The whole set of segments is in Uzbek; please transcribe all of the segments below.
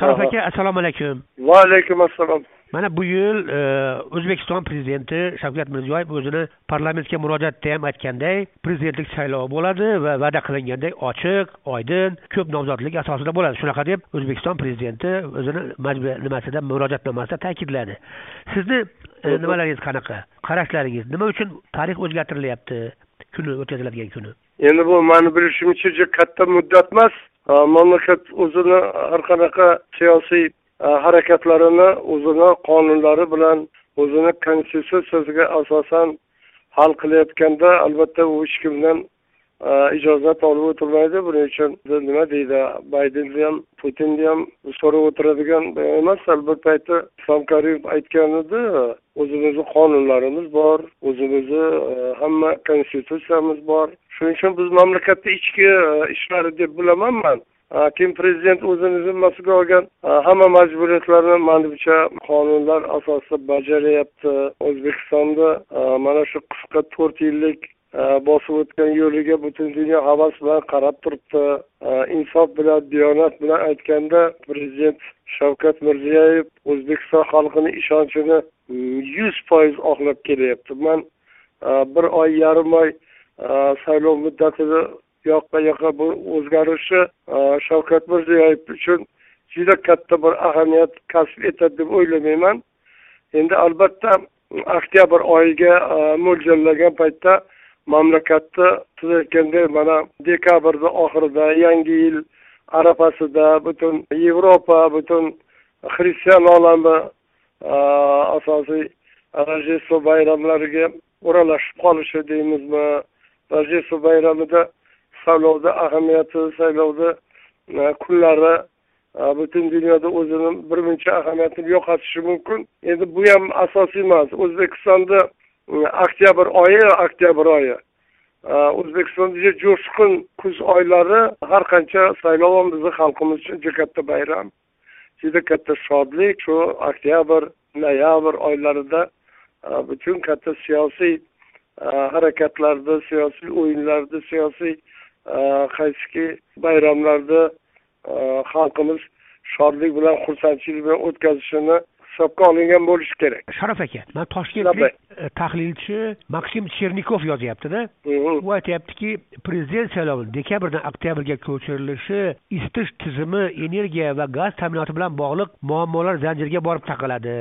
sharof aka assalomu alaykum. Va alaykum assalom mana bu yil e, o'zbekiston prezidenti shavkat mirziyoyev o'zini parlamentga murojaatda ham aytganday prezidentlik saylovi bo'ladi va va'da qilingandek ochiq oydin ko'p nomzodlik asosida bo'ladi. Shunaqa deb o'zbekiston prezidenti o'zini nimasida murojaatnomasida ta'kidladi. Sizni e, nimalaringiz qanaqa? Qarashlaringiz nima uchun tarix o'zgartirilyapti? Kuni o'tkaziladigan kuni. Endi bu mani bilishimcha juda katta muddat emas Э, mamlakat o'zini har qanaqa siyosiy э, harakatlarini o'zini qonunlari bilan o'zini konstitutsiyasiga asosan hal qilayotganda albatta u hech kimdan э, ijozat olib o'tirmaydi buning uchun nima deydi baydenni ham putinni ham so'rab o'tiradigan emas bir payti islom karimov aytgan edi o'zimizni qonunlarimiz bor o'zimizni hamma konstitutsiyamiz bor. Shuning uchun biz mamlakatni ichki e, ishlari deb bilaman man e, keyin prezident o'zini zimmasiga olgan e, hamma majburiyatlarni manimcha qonunlar asosida bajaryapti. O'zbekistonda mana shu qisqa to'rt yillik bosib o'tgan yo'liga butun dunyo havas bilan qarab turibdi. Insof bilan diyonat bilan aytganda prezident shavkat mirziyoyev o'zbekiston xalqini ishonchini yuz foiz oqlab kelyapti. Man bir oy yarim oy Э, saylov muddatida yoqqa yoqqa bu o'zgarishi э, shavkat mirziyoyev uchun juda katta bir ahamiyat kasb etadi deb o'ylamayman. Endi albatta oktyabr oyiga э, mo'ljallagan paytda mamlakatni tuzayotganda mana dekabrni oxirida yangi yil arafasida butun yevropa butun xristian olami asosiy rojdestvo bayramlariga o'ralashib qolishi deymizmi? Rojdestvo bayramida saylovda ahamiyati saylovda e, kunlari e, butun dunyoda o'zini birmuncha ahamiyatini yo'qotishi mumkin. Endi bu ham asosiy emas. O'zbekistonda e, oktyabr oyi oktyabr oyi o'zbekistonda jo'shqin kuz oylari har qancha saylov ham bizni xalqimiz uchun. Juda katta bayram juda katta shodlik. Shu oktyabr noyabr oylarida butun katta siyosiy harakatlarda siyosiy o'yinlarda siyosiy qaysiki bayramlarda xalqimiz shodlik bilan xursandchilik bilan o'tkazishini hisobga olingan bo'lishi kerak. Sharof aka man toshkentlik e, tahlilchi maksim chernikov yozyaptida. U aytyaptiki prezident saylovi dekabrdan oktyabrga ko'chirilishi isitish tizimi energiya va gaz ta'minoti bilan bog'liq muammolar zanjiriga borib taqaladi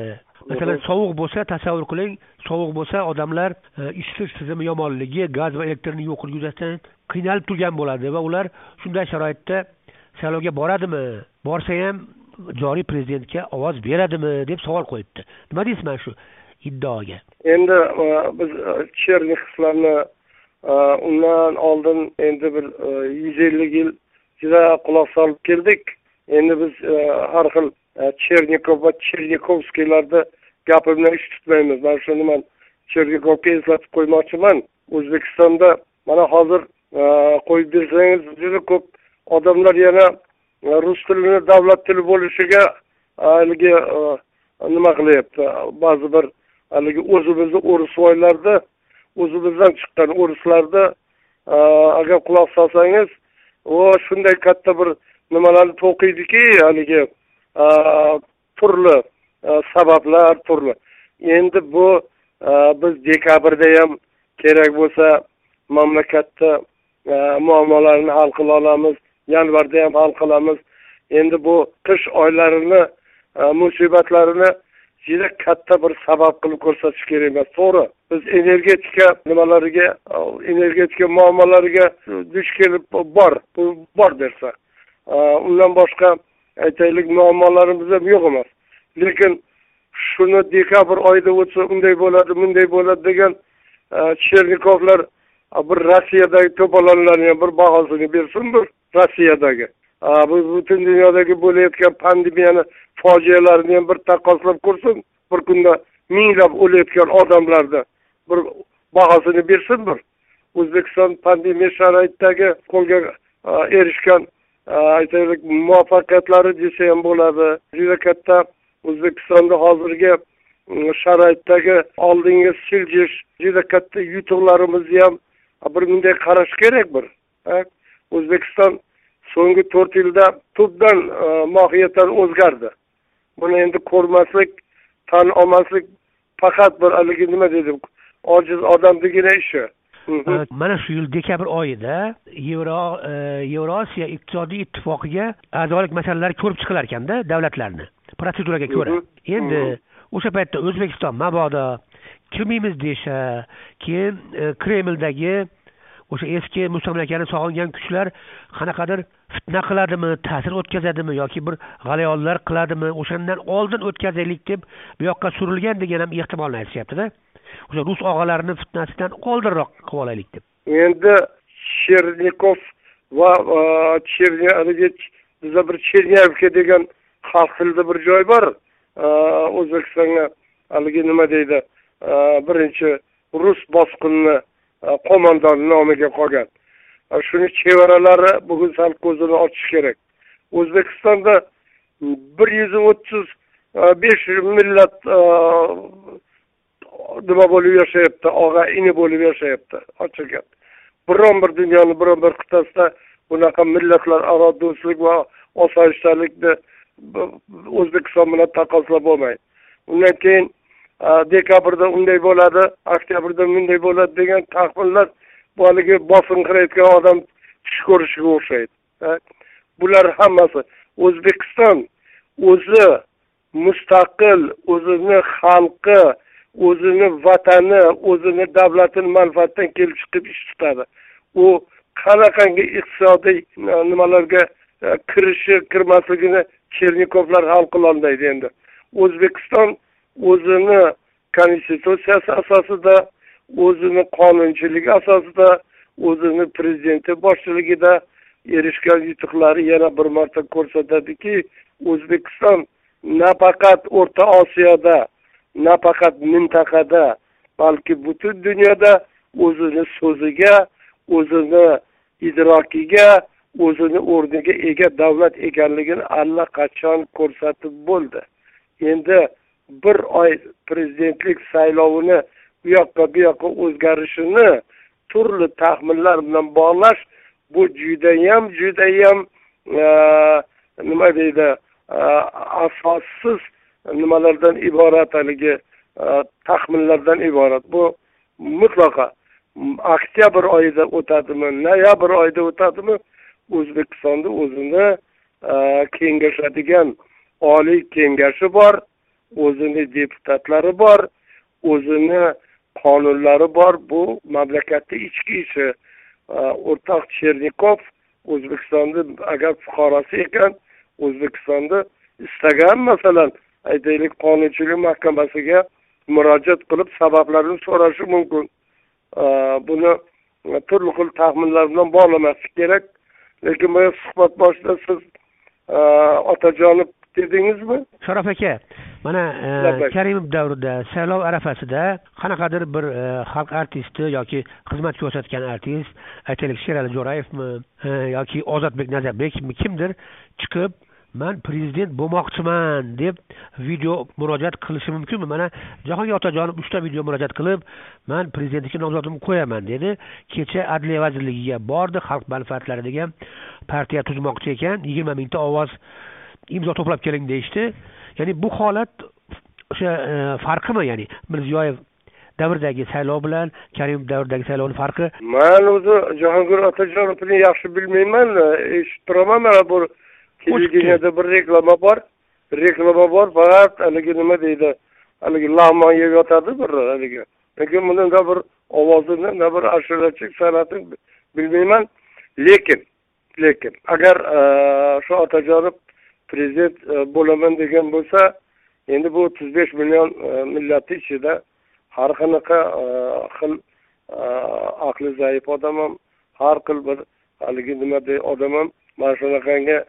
masalan sovuq bo'lsa tasavvur qiling sovuq bo'lsa odamlar e, isitish tizimi yomonligi gaz va elektrni yo'qligi yuzasidan qiynalib turgan bo'ladi va ular shunday sharoitda saylovga boradimi? Borsa ham joriy prezidentga ovoz beradimi? deb savol qo'yibdi. Nima deysiz mana shu iddaoga? Endi e, biz e, chernikovlarni undan oldin endi bir yuz ellik yil juda quloq solib keldik. Endi biz har xil chernikov va chernikovskiylarni gapimni ish tutmaymiz man shuni man chernikovga eslatib qo'ymoqchiman o'zbekistonda mana hozir qo'yib bersangiz juda ko'p odamlar yana rus tilini davlat tili bo'lishiga haligi nima qilyapti ba'zi bir haligi o'zimizni o'risvoylarni o'zimizdan chiqqan o'rislarni agar quloq solsangiz u shunday katta bir nimalarni to'qiydiki haligi turli sabablar turli. Endi bu biz dekabrda ham kerak bo'lsa mamlakatda muammolarni hal qila olamiz yanvarda ham hal qilamiz. Endi bu qish oylarini musibatlarini juda katta bir sabab qilib ko'rsatish kerak emas. To'g'ri biz energetika nimalariga energetika muammolariga duch kelib bor bor dersa. Undan boshqa aytaylik muammolarimiz ham yo'q emas lekin shuni dekabr oyida o'tsa unday bo'ladi bunday bo'ladi degan e, chernikovlar e, bir rossiyadagi to'polonlarni ham bir bahosini bersin bir rossiyadagi e, bu butun dunyodagi bo'layotgan pandemiyani fojialarini ham bir taqqoslab ko'rsin bir kunda minglab o'layotgan odamlarni bir bahosini bersin bir o'zbekiston pandemiya sharoitidagi qo'lga erishgan aytaylik muvaffaqiyatlari desa ham bo'ladi. Juda katta o'zbekistonda hozirgi mm, sharoitdagi oldingi siljish juda katta yutuqlarimizni ham bir bunday qarash kerak bir o'zbekiston so'nggi to'rt yilda tubdan e, mohiyatan o'zgardi. Buni endi ko'rmaslik tan olmaslik faqat bir haligi nima deydi ojiz odamnigina ishi. Mana shu yil dekabr oyida yevro yevrosiyo iqtisodiy ittifoqiga a'zolik masalalari ko'rib chiqilar ekanda davlatlarni. Protseduraga ko'ra. Endi o'sha paytda o'zbekiston mabodo kirmaymiz desha keyin kremldagi o'sha eski mustamlakani sog'ingan kuchlar qanaqadir fitna qiladimi ta'sir o'tkazadimi yoki bir g'alayonlar qiladimi o'shandan oldin o'tkazaylik deb bu yoqqa surilgan degan ham ehtimolni aytishyaptida. O'sha rus og'alarini fitnasidan oldinroq qilib olaylik deb. Endi chernikov va haligi biza bir chernyavka degan xalq tilida bir joy bor. O'zbekistonga haligi nima deydi? Birinchi rus bosqinini e, qo'mondoni nomiga qolgan. E, shuni chevaralari bugun sal ko'zini ochish kerak. O'zbekistonda bir yuz o'ttiz e, besh millat nima bo'lib yashayapti? Og'a ini bo'lib yashayapti. Ochiq gap. Biron bir dunyoni biron bir qit'asida bunaqa millatlararo do'stlik va osoyishtalikni o'zbekiston bilan taqqoslab bo'lmaydi undan keyin dekabrda unday bo'ladi oktyabrda bunday bo'ladi degan taxminlar bu haligi bosinqirayotgan odam tush ko'rishiga o'xshaydi. Bular hammasi o'zbekiston o'zi mustaqil o'zini xalqi o'zini vatani o'zini davlatini manfaatidan kelib chiqib ish tutadi. U qanaqangi iqtisodiy e, nimalarga e, kirishi kirmasligini chernikovlar hal qilolmaydi endi. O'zbekiston o'zini konstitutsiyasi asosida o'zini qonunchiligi asosida o'zini prezidenti boshchiligida erishgan yutuqlari yana bir marta ko'rsatadiki o'zbekiston nafaqat o'rta osiyoda nafaqat mintaqada balki butun dunyoda o'zini so'ziga o'zini idrokiga o'zini o'rniga ega davlat ekanligini allaqachon ko'rsatib bo'ldi. Endi bir oy prezidentlik saylovini bu yoqqa bu yoqqa o'zgarishini turli taxminlar bilan bog'lash bu judayam judayam e, nima deydi e, asossiz nimalardan iborat haligi e, taxminlardan iborat. Bu mutlaqo oktyabr oyida o'tadimi noyabr oyida o'tadimi o'zbekistonda o'zini e, kengashadigan oliy kengashi bor o'zini deputatlari bor o'zini qonunlari bor. Bu mamlakatni ichki ishi e, o'rtoq chernikov o'zbekistonni agar fuqarosi ekan o'zbekistonda istagan masalan aytaylik qonunchilik mahkamasiga murojaat qilib sabablarini so'rashi mumkin. E, buni turli xil taxminlar bilan bog'lamaslik kerak. Lekin bu suhbat boshida siz otajonov dedingizmi? Sharof aka mana e, karimov davrida saylov arafasida qanaqadir bir e, xalq artisti yoki xizmat ko'rsatgan artist aytaylik sherali jo'rayevmi e, yoki ozodbek nazarbekmi kimdir chiqib man prezident bo'lmoqchiman deb video murojaat qilishi mumkinmi? Mana jahongir otajonov uchta video murojaat qilib man prezidentlikka nomzodimni qo'yaman dedi. Kecha adliya vazirligiga bordi xalq manfaatlari degan partiya tuzmoqchi ekan. Yigirma mingta ovoz imzo to'plab keling deyishdi. Ya'ni bu holat o'sha e, farqimi? Ya'ni mirziyoyev davridagi saylov bilan karimov davridagi saylovni farqi? Man o'zi jahongir otajonovni yaxshi bilmayman eshitib turaman mana bu televideniyada bir reklama bor. Reklama bor faqat haligi nima deydi haligi lag'mon yeb yotadi bir haligi. Lekin buni na bir ovozini na bir ashulachi san'atini bilmayman. Lekin lekin agar e, shu otajonov prezident e, bo'laman degan bo'lsa endi bu o'ttiz besh million e, millatni ichida har qanaqa xil aqli zaif odam ham har xil bir haligi nima odam ham mana shunaqangi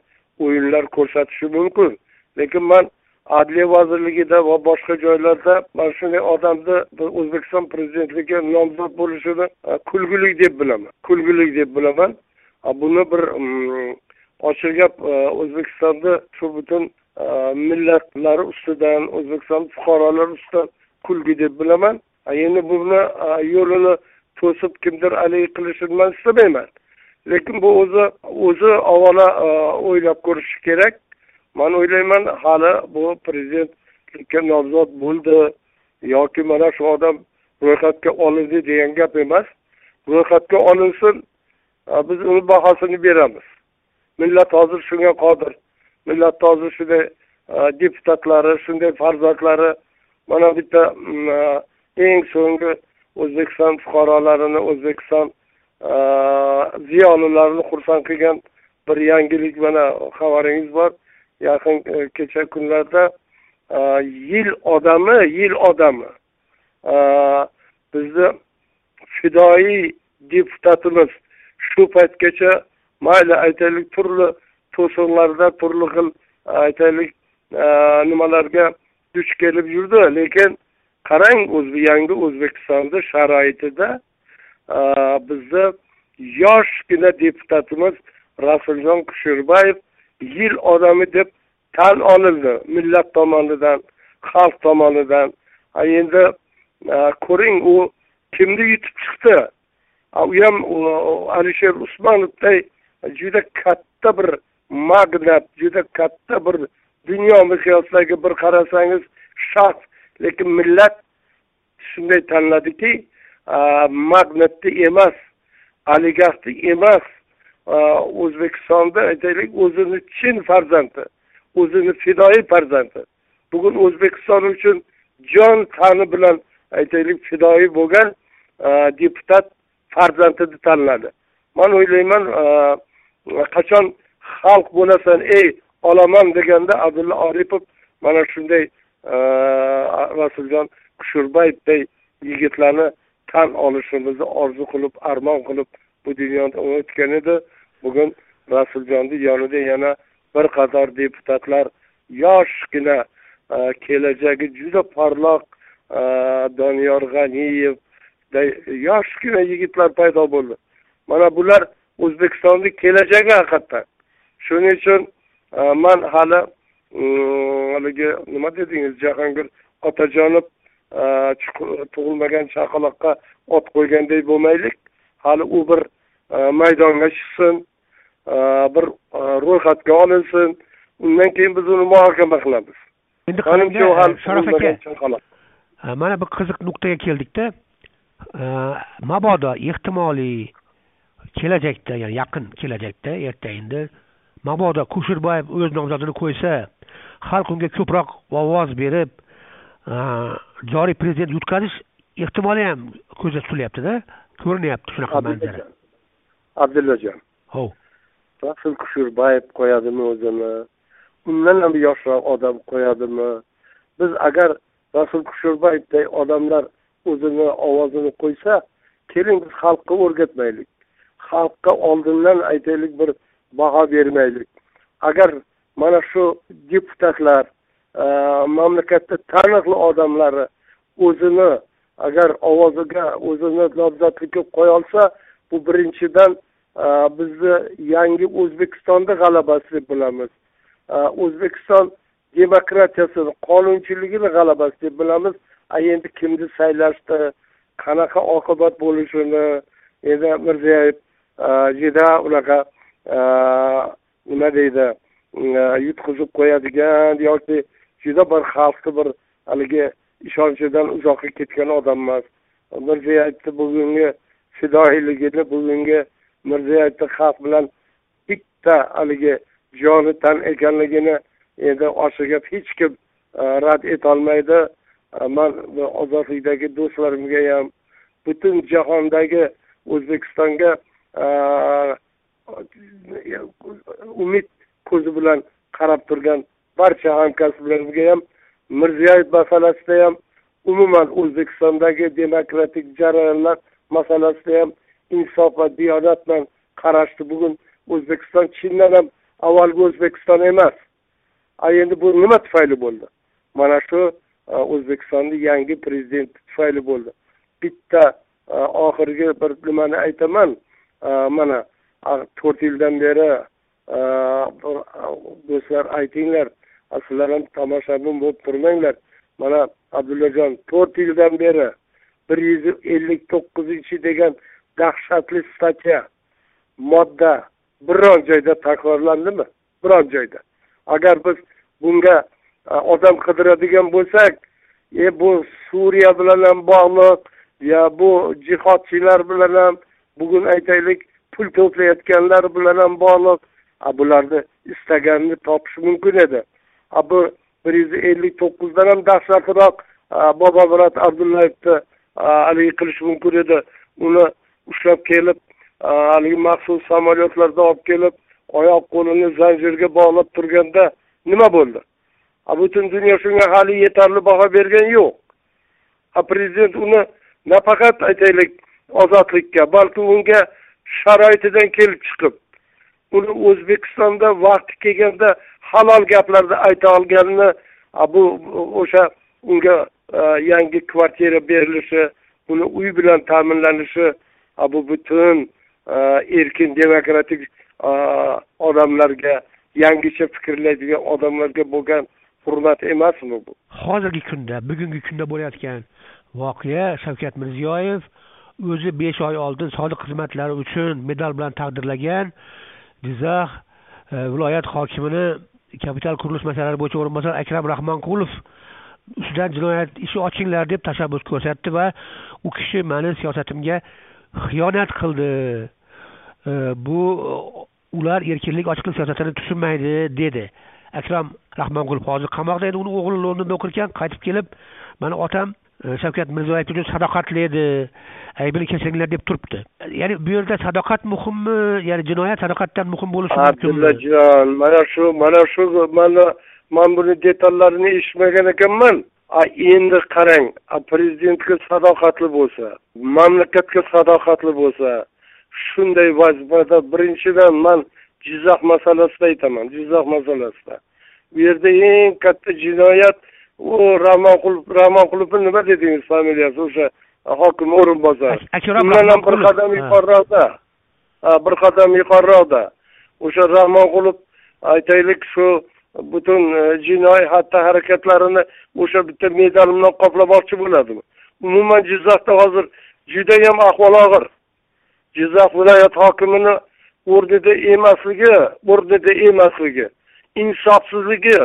o'yinlar ko'rsatishi mumkin. Lekin man adliya vazirligida va boshqa joylarda mana shunday odamni o'zbekiston prezidentligiga nomzod bo'lishini e, kulgili deb bilaman kulgili deb bilaman. Buni bir mm, ochiq gap o'zbekistonni o'zbekistonda shu butun e, millatlar millatlari ustidan o'zbekiston fuqarolari ustidan kulgi deb bilaman. Endi buni e, yo'lini to'sib kimdir haligi qilishini man istamayman. Lekin bu o'zi o'zi avvalo e, o'ylab ko'rishi kerak. Man o'ylayman hali bu prezidentlikka nomzod bo'ldi yoki mana shu odam ro'yxatga olindi degan gap emas. Ro'yxatga olinsin e, biz uni bahosini beramiz. Millat hozir shunga qodir. Millat hozir shunday e, deputatlari shunday farzandlari mana bitta mm, eng so'nggi o'zbekiston fuqarolarini o'zbekiston ziyolilarni xursand qilgan bir yangilik mana xabaringiz bor yaqin kecha kunlarda yil odami yil odami bizni fidoyi deputatimiz shu paytgacha mayli aytaylik turli to'sinlarda turli xil aytaylik nimalarga duch kelib yurdi lekin qarang o'zi yangi o'zbekistonni sharoitida bizni yoshgina deputatimiz rasuljon kusherbayev yil odami deb tan olindi millat tomonidan xalq tomonidan endi ko'ring u kimni yutib chiqdi u ham alisher usmonovday juda katta bir magnat juda katta bir dunyo miqyosidagi bir qarasangiz shaxs lekin millat shunday tanladiki magnatni emas oligarxni emas o'zbekistonda aytaylik o'zini chin farzandi o'zini fidoyi farzandi bugun o'zbekiston uchun jon tani bilan aytaylik fidoyi bo'lgan deputat farzandini tanladi man o'ylayman qachon xalq bo'lasan ey olaman deganda abdulla oripov mana shunday rasuljon kusherbayevday yigitlarni tan olishimizni orzu qilib armon qilib bu dunyodan o'tgan edi. Bugun rasuljonni yonida yana bir qator deputatlar yoshgina e, kelajagi juda porloq e, doniyor g'aniyev yoshgina yigitlar paydo bo'ldi. Mana bular o'zbekistonni kelajagi haqiqatdan shuning uchun e, man hali mm, haligi nima dedingiz jahongir otajonov tug'ilmagan chaqaloqqa ot qo'yganday bo'lmaylik. Hali u bir e, maydonga chiqsin bir ro'yxatga olinsin. Undan keyin biz uni muhokama qilamiz. Endi sharof aka mana bir qiziq nuqtaga keldikda. Mabodo ehtimoliy kelajakda ya'ni yaqin kelajakda erta endi mabodo kusherbayev o'z nomzodini qo'ysa xalq unga ko'proq ovoz berib joriy prezident yutqazish ehtimoli ham ko'zda tutilyaptida. Ko'rinyapti shunaqa manzara. Abdullajon hov rasul kusherbayev qo'yadimi o'zini? Undan ham yoshroq odam qo'yadimi? Biz agar rasul kusherbayevday odamlar o'zini ovozini qo'ysa keling biz xalqqa o'rgatmaylik. Xalqqa oldindan aytaylik bir baho bermaylik. Agar mana shu deputatlar mamlakatda taniqli odamlari o'zini agar ovoziga o'zini nomzodlikka qo'ya olsa bu birinchidan bizni yangi o'zbekistonni g'alabasi deb bilamiz o'zbekiston demokratiyasini qonunchiligini g'alabasi deb bilamiz a endi kimni saylashdi qanaqa oqibat bo'lishini endi mirziyoyev juda unaqa nima deydi yutqizib qo'yadigan yoki juda bir xalqni bir haligi ishonchidan uzoqqa ketgan odam emas mirziyoyevni bugungi fidoyiligini bugungi mirziyoyevni xalq bilan bitta haligi joni tan ekanligini endi osha gap hech kim e, rad etolmaydi. E, man ozodlikdagi do'stlarimga ham butun jahondagi o'zbekistonga e, umid ko'zi bilan qarab turgan barcha hamkasblarimga ham mirziyoyev masalasida ham umuman o'zbekistondagi demokratik jarayonlar masalasida ham insof va diyonat bilan qarashdi. Bugun o'zbekiston chindan ham avvalgi o'zbekiston emas. A endi bu nima tufayli bo'ldi? Mana shu o'zbekistonni yangi prezidenti tufayli bo'ldi. Bitta oxirgi bir nimani aytaman. Mana to'rt yildan beri do'stlar aytinglar sizlar ham tomoshabin bo'lib turmanglar. Mana abdullajon to'rt yildan beri bir yuz ellik to'qqizinchi degan dahshatli statya modda biron joyda takrorlandimi? Biron joyda. Agar biz bunga e, odam qidiradigan bo'lsak e bu suriya bilan ham bog'liq yo bu jihodchilar bilan ham bugun aytaylik pul to'playotganlar bilan ham bog'liq. Bularni istaganini topish mumkin edi. Bu bir yuz ellik to'qqizdan ham Bobo bobomurat abdullayevni haligi qilish mumkin edi. Uni ushlab kelib haligi maxsus samolyotlarda olib kelib oyoq qo'lini zanjirga bog'lab turganda nima bo'ldi? Butun dunyo shunga hali yetarli baho bergan yo'q. Prezident uni nafaqat aytaylik ozodlikka balki unga sharoitidan kelib chiqib uni o'zbekistonda vaqti kelganda halol gaplarni ayta olganini bu o'sha unga yangi kvartira berilishi uni uy bilan ta'minlanishi bu butun erkin demokratik odamlarga yangicha fikrlaydigan odamlarga bo'lgan hurmat emasmi bu? Hozirgi kunda bugungi kunda bo'layotgan voqea shavkat mirziyoyev o'zi besh oy oldin sodiq xizmatlari uchun medal bilan taqdirlagan jizzax e, viloyat hokimini kapital qurilish masalalari bo'yicha o'rinbosari akram rahmonqulov ustidan jinoyat ishi ochinglar deb tashabbus ko'rsatdi va u kishi mani siyosatimga xiyonat qildi. Bu ular erkinlik ochiqlik siyosatini tushunmaydi dedi. Akram rahmonqulov hozir qamoqda edi uni o'g'li londonda o'qir ekan qaytib kelib mani otam shavkat mirziyoyev juda sadoqatli edi aybini kechiringlar deb turibdi. Ya'ni bu yerda sadoqat muhimmi? Ya'ni jinoyat sadoqatdan muhim bo'lishi mumkinmi? Abdullajon mana shu mana shu mana man buni detallarini eshitmagan ekanman. Endi qarang prezidentga sadoqatli bo'lsa mamlakatga sadoqatli bo'lsa shunday vazifada birinchidan man jizzax masalasida aytaman jizzax masalasida. Bu yerda eng katta jinoyat u rahmonqulov rahmonqulovni nima dedingiz familiyasi? O'sha hokim o'rinbosari. Undan ham bir qadam yuqoriroqda. Bir qadam yuqoriroqda. O'sha rahmonqulov aytaylik shu butun e, jinoiy xatti harakatlarini o'sha bitta medal bilan qoplamoqchi bo'ladimi? Umuman jizzaxda hozir judayam ahvol og'ir. Jizzax viloyat hokimini o'rnida emasligi o'rnida emasligi insofsizligi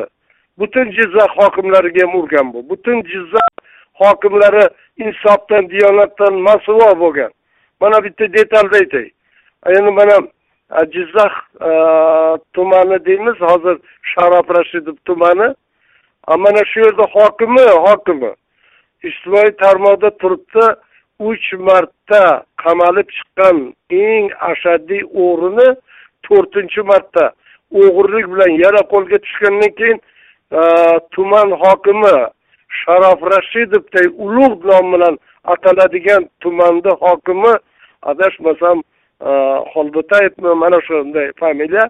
butun jizzax hokimlariga ham urgan bu. Butun jizzax hokimlari insofdan diyonatdan masuvo bo'lgan. Mana bitta detalni aytay endi mana jizzax tumani deymiz. Hozir sharof rashidov tumani. Mana shu yerda hokimi hokimi. Ijtimoiy tarmoqda turibdi. Uch marta qamalib chiqqan eng ashaddiy o'g'rini to'rtinchi marta o'g'irlik bilan yana qo'lga tushgandan keyin tuman hokimi sharof rashidovday ulug' nom bilan ataladigan tumanni hokimi adashmasam xolbo'tayevmi mana shunday familiya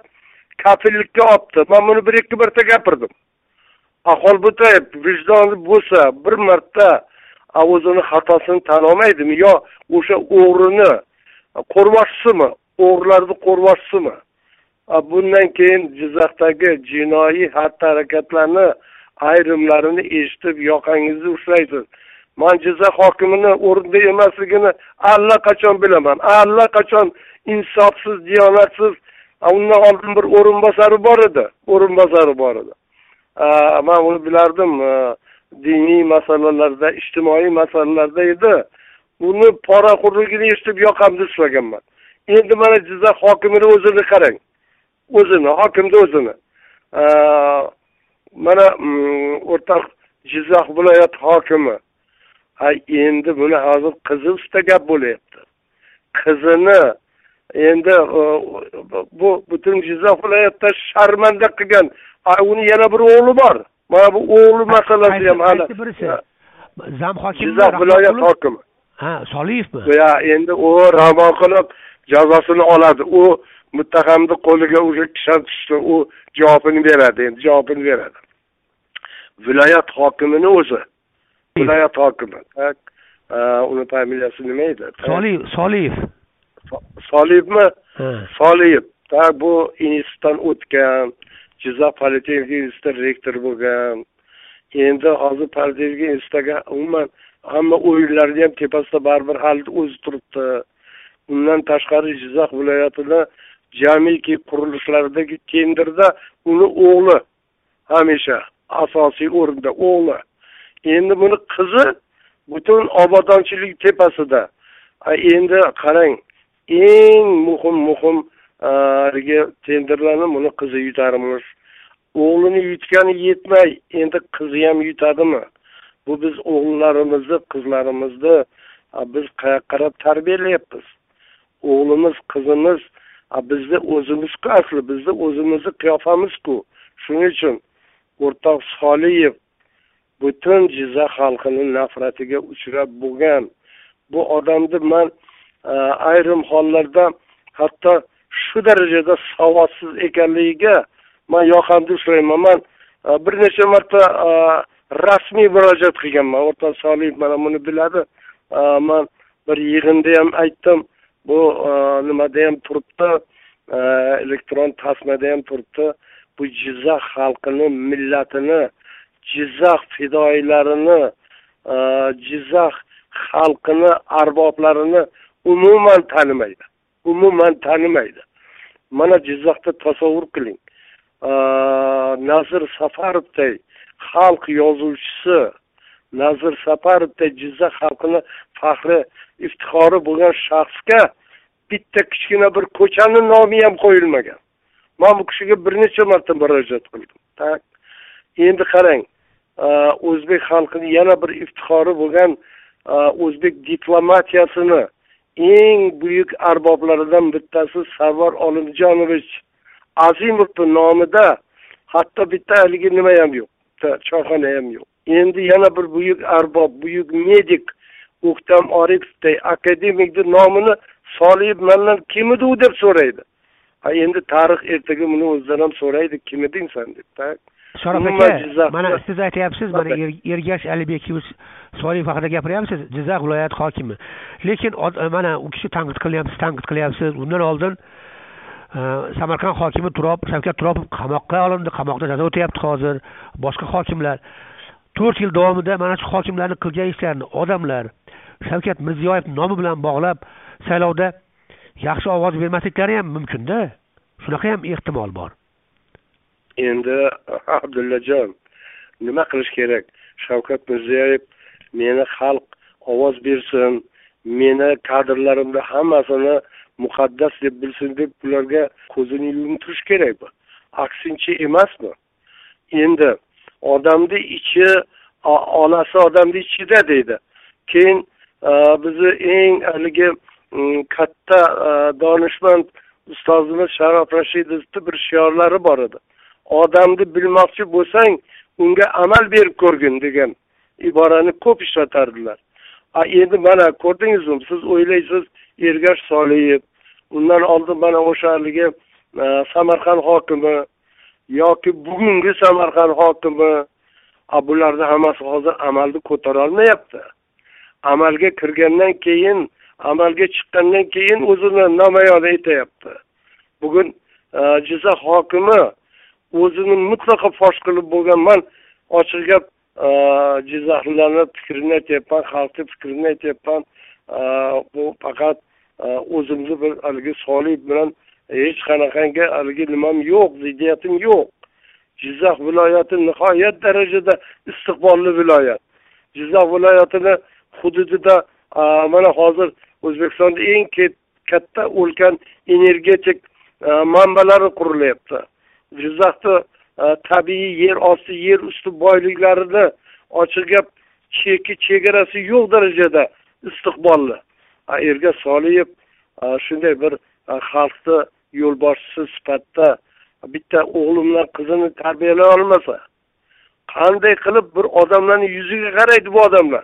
kafillikka olibdi man buni bir ikki marta gapirdim xolbo'tayev vijdoni bo'lsa bir marta o'zini xatosini tan olmaydimi yo o'sha o'g'rini qo'rvoshsimi o'g'rilarni qo'rvoshsimi bundan keyin jizzaxdagi jinoiy xatti harakatlarni ayrimlarini eshitib yoqangizni ushlaysiz. Man jizzax hokimini o'rnida emasligini allaqachon bilaman. Allaqachon insofsiz diyonatsiz undan oldin bir o'rinbosari bor edi. O'rinbosari bor edi. Man uni bilardim diniy masalalarda ijtimoiy masalalarda edi. Uni poraxo'rligini eshitib yoqamni ushlaganman endi mana jizzax hokimini o'zini qarang. O'zini hokimni o'zini. Mana mm, o'rtoq jizzax viloyat hokimi endi buni hozir qizi ustida gap bo'lyapti. Qizini endi bu butun jizzax viloyatida sharmanda qilgan uni yana bir o'g'li bor. Mana bu o'g'li masalasi ham hali zam hokim jizzax viloyat hokimi. Ha soliyevmi ya endi u ravo qilib jazosini oladi. U muttahamni qo'liga o'sha kishan tushdi u javobini beradi endi javobini beradi. Viloyat hokimini o'zi viloyat hokimi uni familiyasi nima edi? Soliyev soliyev. Soliyevmi? Soliyev bu institutdan o'tgan jizzax politexnika instituti rektori bo'lgan. Endi hozir politexnika institutiga umuman hamma o'yinlarni ham tepasida baribir hali o'zi turibdi. Undan tashqari jizzax viloyatida jamiki qurilishlardagi tenderda uni o'g'li hamisha asosiy o'rinda o'g'li. Endi buni qizi butun obodonchilik tepasida endi qarang eng muhim muhim haligi tenderlarni buni qizi yutarmish. O'g'lini yutgani yetmay endi qizi ham yutadimi? Bu biz o'g'illarimizni qizlarimizni biz qayoqqa qarab tarbiyalayapmiz? O'g'limiz qizimiz bizni o'zimizku asli bizni o'zimizni qiyofamizku shuning uchun o'rtoq soliyev butun jizzax xalqini nafratiga uchrab bo'lgan bu odamni man ayrim hollarda hatto shu darajada savodsiz ekanligiga man yoqamni ushlayman man bir necha marta rasmiy murojaat qilganman o'rtoq soliyev mana buni biladi man bir yig'inda ham aytdim bu e, nimada ham turibdi e, elektron tasmada ham turibdi. Bu jizzax xalqini millatini jizzax fidoilarini e, jizzax xalqini arboblarini umuman tanimaydi. Umuman tanimaydi. Mana jizzaxda tasavvur qiling. Nazir safarovday xalq yozuvchisi nazir safarovday jizzax xalqini faxri iftixori bo'lgan shaxsga bitta kichkina bir ko'chani nomi ham qo'yilmagan. Man bu kishiga bir necha marta murojaat qildim. Tak endi qarang o'zbek xalqini yana bir iftixori bo'lgan o'zbek diplomatiyasini eng buyuk arboblaridan bittasi sarvar olimjonovich azimovni nomida hatto bitta haligi nima ham yo'q bitta choyxona ham yo'q. Endi yana bir buyuk arbob buyuk medik o'ktam oripovday akademikni nomini soliyev mandan kim edi u deb so'raydi. Ha endi tarix ertaga buni o'zidan ham so'raydi kim eding san deb sharof aka mana siz aytyapsiz mana er-, ergash alibekovich soliyev haqida gapiryapsiz jizzax viloyati hokimi. Lekin mana u kishi tanqid qilyapsiz tanqid qilyapsiz. Undan oldin e, samarqand hokimi turob shavkat turopov qamoqqa olindi qamoqda jazo o'tayapti hozir. Boshqa hokimlar. To'rt yil davomida mana shu hokimlarni qilgan ishlarini odamlar shavkat mirziyoyev nomi bilan bog'lab saylovda yaxshi ovoz bermasliklari ham mumkinda. Shunaqa ham ehtimol bor. Endi abdullajon nima qilish kerak? Shavkat mirziyoyev meni xalq ovoz bersin meni kadrlarimni hammasini muqaddas deb bilsin deb ularga ko'zini yumtirish kerakmi kerak bu. Aksincha emasmi? Endi odamni ichi onasi odamni ichida deydi. Keyin bizni eng haligi katta donishmand ustozimiz sharof rashidovni bir shiorlari bor edi. Odamni bilmoqchi bo'lsang unga amal berib ko'rgin degan iborani ko'p ishlatardilar. A endi mana ko'rdingizmi siz o'ylaysiz ergash soliyev undan oldin mana o'sha haligi samarqand hokimi yoki bugungi samarqand hokimi a bularni hammasi hozir amalni ko'tarolmayapti. Amalga kirgandan keyin amalga chiqqandan keyin o'zini namoyon etyapti bugun e, jizzax hokimi o'zini mutlaqo fosh qilib bo'lgan man ochiq gap e, jizzaxliklarni fikrini aytyapman xalqni fikrini aytyapman. E, bu faqat e, o'zimni bir haligi solih bilan hech qanaqangi haligi nimam yo'q ziddiyatim yo'q. Jizzax viloyati nihoyat darajada istiqbolli viloyat. Jizzax viloyatini hududida mana hozir o'zbekistonda eng katta ulkan energetik manbalari qurilyapti. Jizzaxda tabiiy yer osti yer usti boyliklarini ochiq gap cheki chegarasi yo'q darajada istiqbolli. Erga soliyev shunday bir xalqni yo'lboshchisi sifatida bitta o'g'li bilan qizini tarbiyalay olmasa qanday qilib bir odamlarni yuziga qaraydi bu odamlar?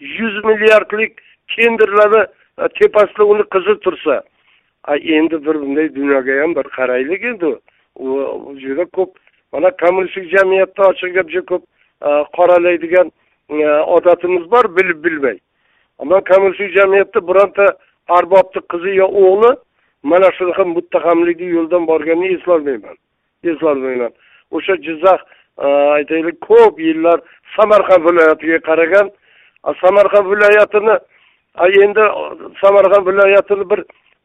Yuz milliardlik tenderlarni e, tepasida uni qizi tursa endi bir bunday dunyoga ham bir qaraylik endi juda ko'p. E, e, mana kommunistik jamiyatda ochiq gap juda ko'p qoralaydigan odatimiz bor bilib bilmay ammo kommunistik jamiyatda bironta arbobni qizi yo o'g'li mana shunaqa muttahamlikni yo'ldan borganini eslolmayman eslolmayman o'sha jizzax aytaylik ko'p yillar samarqand viloyatiga qaragan samarqand viloyatini endi samarqand viloyatini bir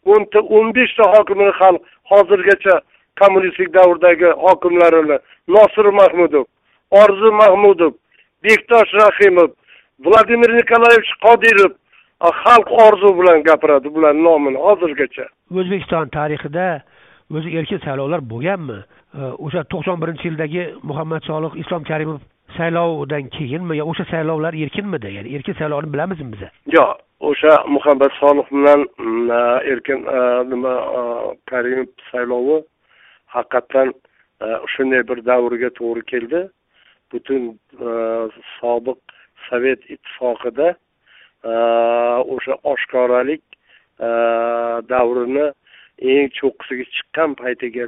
o'nta o'n beshta hokimini xalq hozirgacha kommunistik davrdagi hokimlarini nosir mahmudov orzu mahmudov bektosh rahimov vladimir nikolayevich qodirov xalq orzu bilan gapiradi bularni nomini hozirgacha. O'zbekiston tarixida o'zi erkin saylovlar bo'lganmi? O'sha to'qson birinchi yildagi muhammad solih islom karimov saylovdan keyinmi yo o'sha saylovlar erkinmidi ya'ni erkin saylovni bilamizmi biza yo'q o'sha muhabbat solih bilan mm, e, erkin e, nima e, karimov saylovi haqiqatdan shunday bir davrga to'g'ri keldi. Butun sobiq sovet ittifoqida o'sha oshkoralik davrini eng cho'qqisiga chiqqan paytiga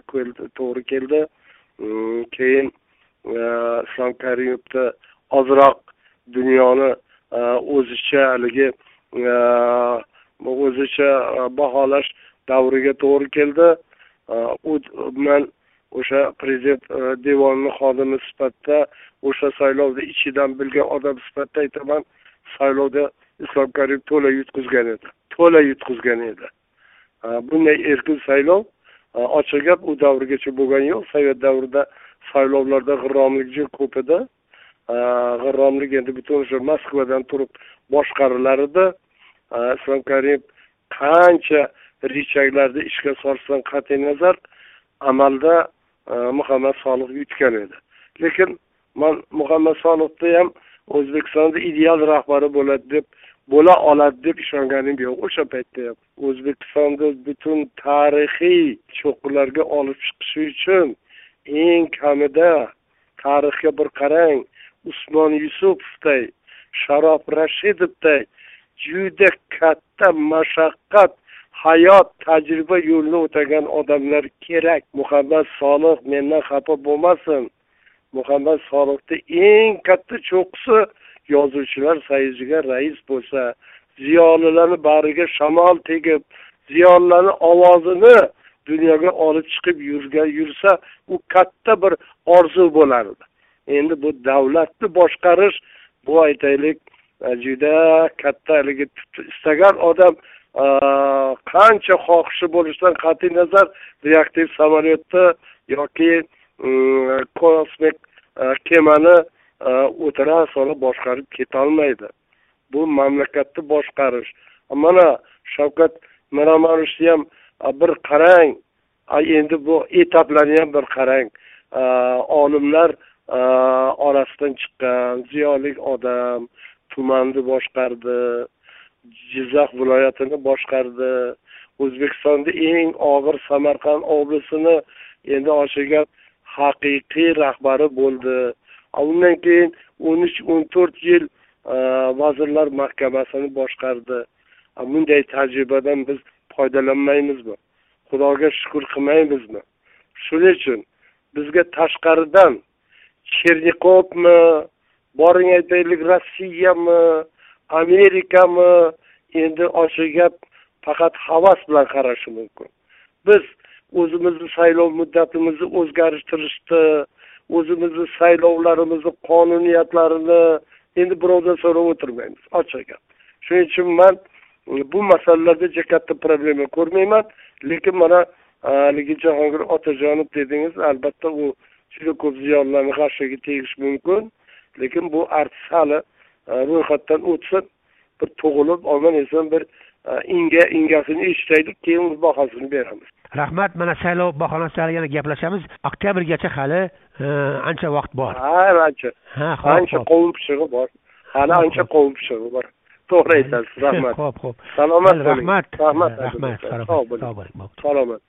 to'g'ri keldi. Mm, keyin islom karimovda ozroq dunyoni e, o'zicha haligi e, o'zicha e, baholash davriga to'g'ri keldi. U man o'sha prezident devonini xodimi sifatida o'sha saylovni ichidan bilgan odam sifatida aytaman saylovda islom karimov to'la yutqizgan edi to'la yutqizgan edi. Bunday erkin saylov ochiq gap u davrgacha bo'lgani yo'q sovet davrida saylovlarda g'irromlik ko'pida ko'p edi. G'irromlik endi butun o'sha moskvadan turib boshqarilar edi islom karimov qancha richaglarni ishga solishidan qat'iy nazar amalda e, muhammad solih yutgan edi. Lekin man muhammad solihni ham o'zbekistonda ideal rahbari bo'ladi deb bo'la oladi deb ishonganim yo'q o'sha paytda ham. O'zbekistonni butun tarixiy cho'qqilarga olib chiqishi uchun eng kamida tarixga bir qarang. Usmon yusupovday sharof rashidovday juda katta mashaqqat hayot tajriba yo'lini o'tagan odamlar kerak. Muhammad solih mendan xafa bo'lmasin. Muhammad solihni eng katta cho'qqisi yozuvchilar sayziga rais bo'lsa ziyolilarni bag'riga shamol tegib ziyolilarni ovozini dunyoga olib chiqib yurgan yursa u katta bir orzu bo'lardi. Endi bu davlatni boshqarish bu aytaylik e, juda katta haligi istagan odam e, qancha xohishi bo'lishidan qat'iy nazar reaktiv samolyotni yoki e, kosmik kemani o'tira solib boshqarib ketolmaydi. Bu mamlakatni boshqarish. Mana shavkat miromonovichni ham bir qarang. Endi bu etaplarni ham bir qarang. Olimlar orasidan chiqqan ziyoli odam tumanni boshqardi jizzax viloyatini boshqardi. O'zbekistonda eng og'ir samarqand oblasini endi ochiq haqiqiy rahbari bo'ldi. Undan keyin o'n uch o'n to'rt yil vazirlar mahkamasini boshqardi. Bunday tajribadan biz foydalanmaymizmi? Xudoga shukur qilmaymizmi? Shuning uchun bizga tashqaridan chernikovmi boring aytaylik rossiyami amerikami endi ochiq gap faqat havas bilan qarashi mumkin. Biz o'zimizni saylov muddatimizni o'zgartirishni o'zimizni saylovlarimizni qonuniyatlarini endi birovdan so'rab o'tirmaymiz. Ochiq gap. Shuning uchun man bu masalalarda juda katta problema ko'rmayman lekin mana haligi jahongir otajonov dedingiz albatta u juda ko'p ziyonlarni g'ashiga tegishi mumkin lekin bu artist hali ro'yxatdan o'tsin bir tug'ilib omon eson bir inga ingasini eshitaylik keyin bahosini beramiz. Rahmat mana saylov bahonasida yana gaplashamiz. Oktyabrgacha hali e, ancha vaqt bor. Ha ancha. Ha ancha qovun pishig'i bor. Hali ancha qovun pishig'i bor طهره ایت رحمت خوب خوب سلامت بله، رحمت. رحمت رحمت. خب، سلامت سلامت